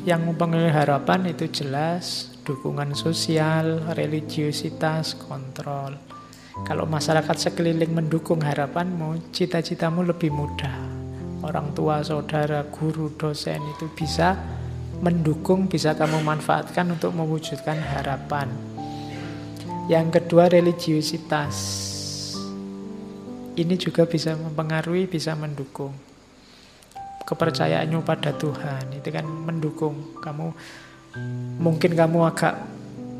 Yang mempengaruhi harapan itu jelas dukungan sosial, religiusitas, kontrol. Kalau masyarakat sekeliling mendukung harapanmu, cita-citamu lebih mudah. Orang tua, saudara, guru, dosen itu bisa mendukung, bisa kamu manfaatkan untuk mewujudkan harapan. Yang kedua, religiusitas. Ini juga bisa mempengaruhi, bisa mendukung kepercayaanmu pada Tuhan. Itu kan mendukung kamu. Mungkin kamu agak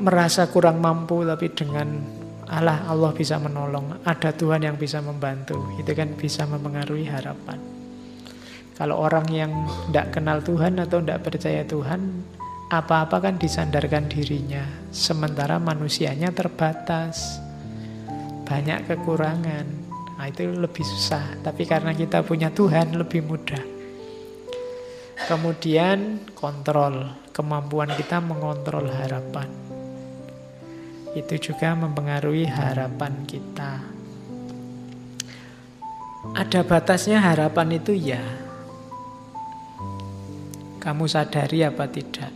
merasa kurang mampu tapi dengan Allah Allah bisa menolong. Ada Tuhan yang bisa membantu. Itu kan bisa mempengaruhi harapan. Kalau orang yang tidak kenal Tuhan atau tidak percaya Tuhan apa-apa kan disandarkan dirinya. Sementara manusianya terbatas. Banyak kekurangan. Nah, itu lebih susah. Tapi karena kita punya Tuhan lebih mudah Kemudian kontrol, kemampuan kita mengontrol harapan. Itu juga mempengaruhi harapan kita. Ada batasnya harapan itu ya. Kamu sadari apa tidak?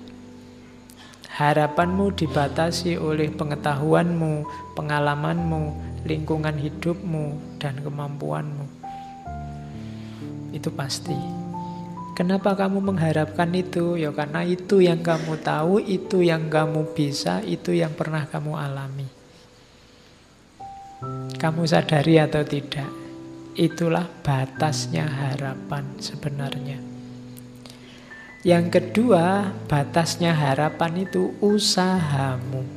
Harapanmu dibatasi oleh pengetahuanmu, pengalamanmu, lingkungan hidupmu, dan kemampuanmu. Itu pasti. Kenapa kamu mengharapkan itu? Ya karena itu yang kamu tahu, itu yang kamu bisa, itu yang pernah kamu alami. Kamu sadari atau tidak? Itulah batasnya harapan sebenarnya. Yang kedua, batasnya harapan itu usahamu.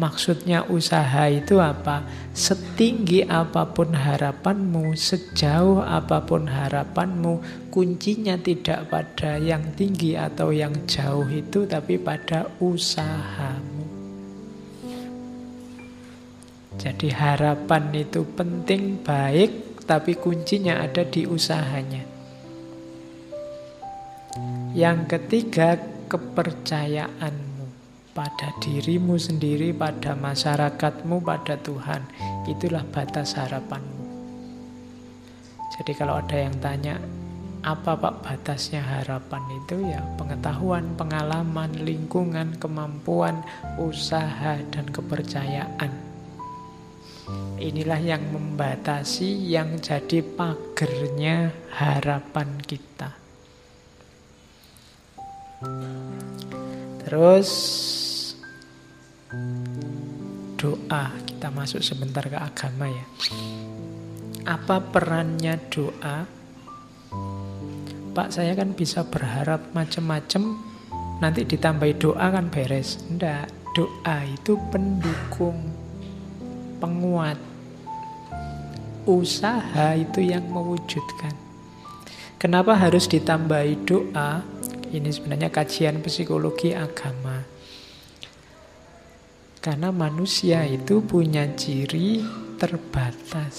Maksudnya usaha itu apa? Setinggi apa pun harapanmu, sejauh apa pun harapanmu, kuncinya tidak pada yang tinggi atau yang jauh itu, tapi pada usahamu. Jadi harapan itu penting, baik, tapi kuncinya ada di usahanya. Yang ketiga, kepercayaan pada dirimu sendiri, pada masyarakatmu, pada Tuhan. Itulah batas harapanmu. Jadi kalau ada yang tanya, apa Pak batasnya harapan itu ya pengetahuan, pengalaman, lingkungan, kemampuan, usaha, dan kepercayaan. Inilah yang membatasi, yang jadi pagernya harapan kita. Terus doa. Kita masuk sebentar ke agama ya. Apa perannya doa? Pak, saya kan bisa berharap macam-macam, nanti ditambahi doa kan beres. Enggak, doa itu pendukung, penguat. Usaha itu yang mewujudkan. Kenapa harus ditambahi doa? Ini sebenarnya kajian psikologi agama. Karena manusia itu punya ciri terbatas.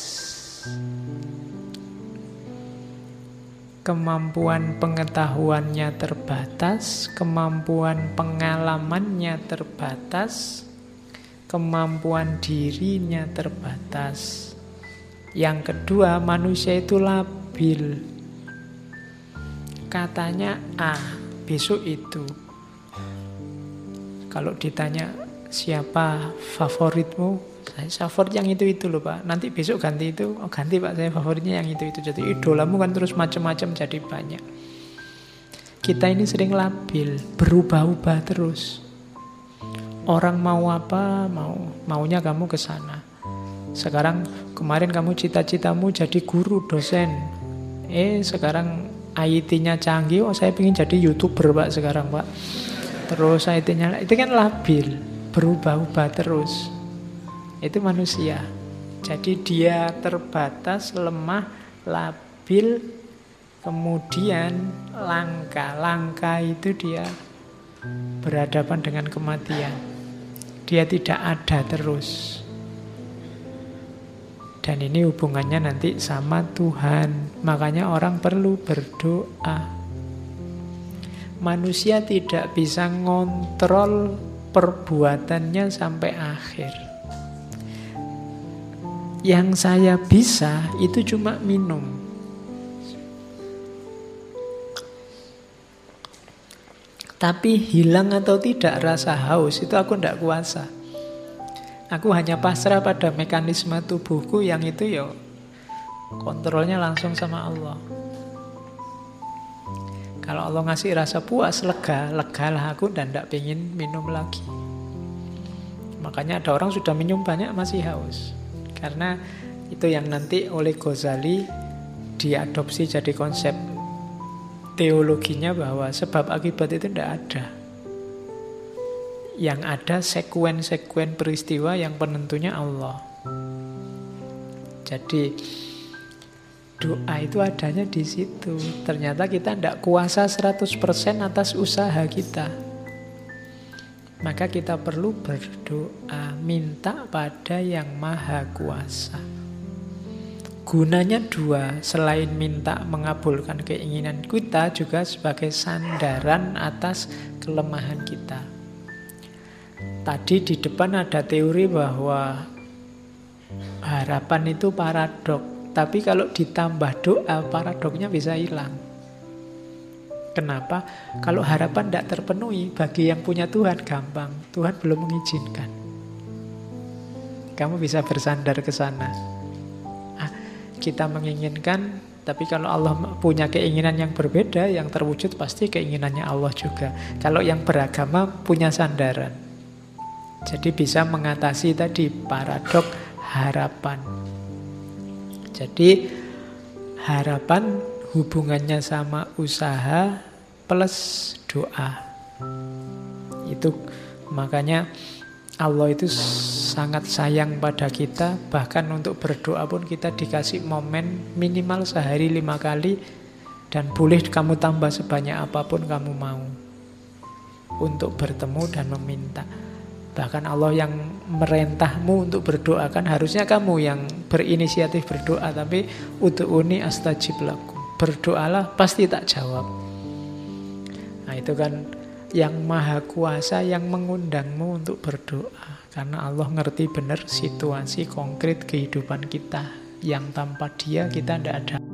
Kemampuan pengetahuannya terbatas, kemampuan pengalamannya terbatas, kemampuan dirinya terbatas. Yang kedua, manusia itu labil. Katanya A, besok itu. Kalau ditanya siapa favoritmu? Saya favorit yang itu itu loh pak. Nanti besok ganti itu oh ganti pak. Saya favoritnya yang itu itu. Jadi idolamu kan terus macam-macam jadi banyak. Kita ini sering labil berubah-ubah terus. Orang mau apa mau maunya kamu ke sana. Sekarang kemarin kamu cita-citamu jadi guru dosen. Eh sekarang IT-nya canggih oh saya ingin jadi youtuber pak sekarang pak. Terus IT-nya itu kan labil berubah-ubah terus. Itu manusia. Jadi dia terbatas, lemah, labil, kemudian langka. Langka itu dia berhadapan dengan kematian. Dia tidak ada terus. Dan ini hubungannya nanti sama Tuhan. Makanya orang perlu berdoa. Manusia tidak bisa ngontrol perbuatannya sampai akhir. Yang saya bisa itu cuma minum. Tapi hilang atau tidak rasa haus itu aku tidak kuasa. Aku hanya pasrah pada mekanisme tubuhku yang itu ya kontrolnya langsung sama Allah. Kalau Allah ngasih rasa puas, lega, lega lah aku dan tidak pengen minum lagi. Makanya ada orang sudah minum banyak masih haus. Karena itu yang nanti oleh Ghazali diadopsi jadi konsep teologinya bahwa sebab akibat itu tidak ada. Yang ada sekuen-sekuen peristiwa yang penentunya Allah. Jadi doa itu adanya di situ. Ternyata kita tidak kuasa 100% atas usaha kita. Maka kita perlu berdoa, minta pada yang maha kuasa. Gunanya dua, selain minta mengabulkan keinginan kita juga sebagai sandaran atas kelemahan kita. Tadi di depan ada teori bahwa harapan itu paradok, tapi kalau ditambah doa paradoknya bisa hilang. Kenapa? Kalau harapan tidak terpenuhi bagi yang punya Tuhan gampang, Tuhan belum mengizinkan. Kamu bisa bersandar ke sana kita menginginkan tapi kalau Allah punya keinginan yang berbeda, yang terwujud pasti keinginannya Allah juga. Kalau yang beragama punya sandaran. Jadi bisa mengatasi tadi paradok harapan. Jadi harapan hubungannya sama usaha plus doa. Itu makanya Allah itu sangat sayang pada kita Bahkan untuk berdoa pun kita dikasih momen minimal sehari lima kali Dan boleh kamu tambah sebanyak apa pun kamu mau Untuk bertemu dan meminta Bahkan Allah yang merentahmu untuk berdoa kan Harusnya kamu yang berinisiatif berdoa Tapi untuk uni astajib lakum Berdoalah pasti tak jawab Nah itu kan yang maha kuasa yang mengundangmu untuk berdoa. Karena Allah ngerti benar situasi konkret kehidupan kita. Yang tanpa dia kita tidak ada.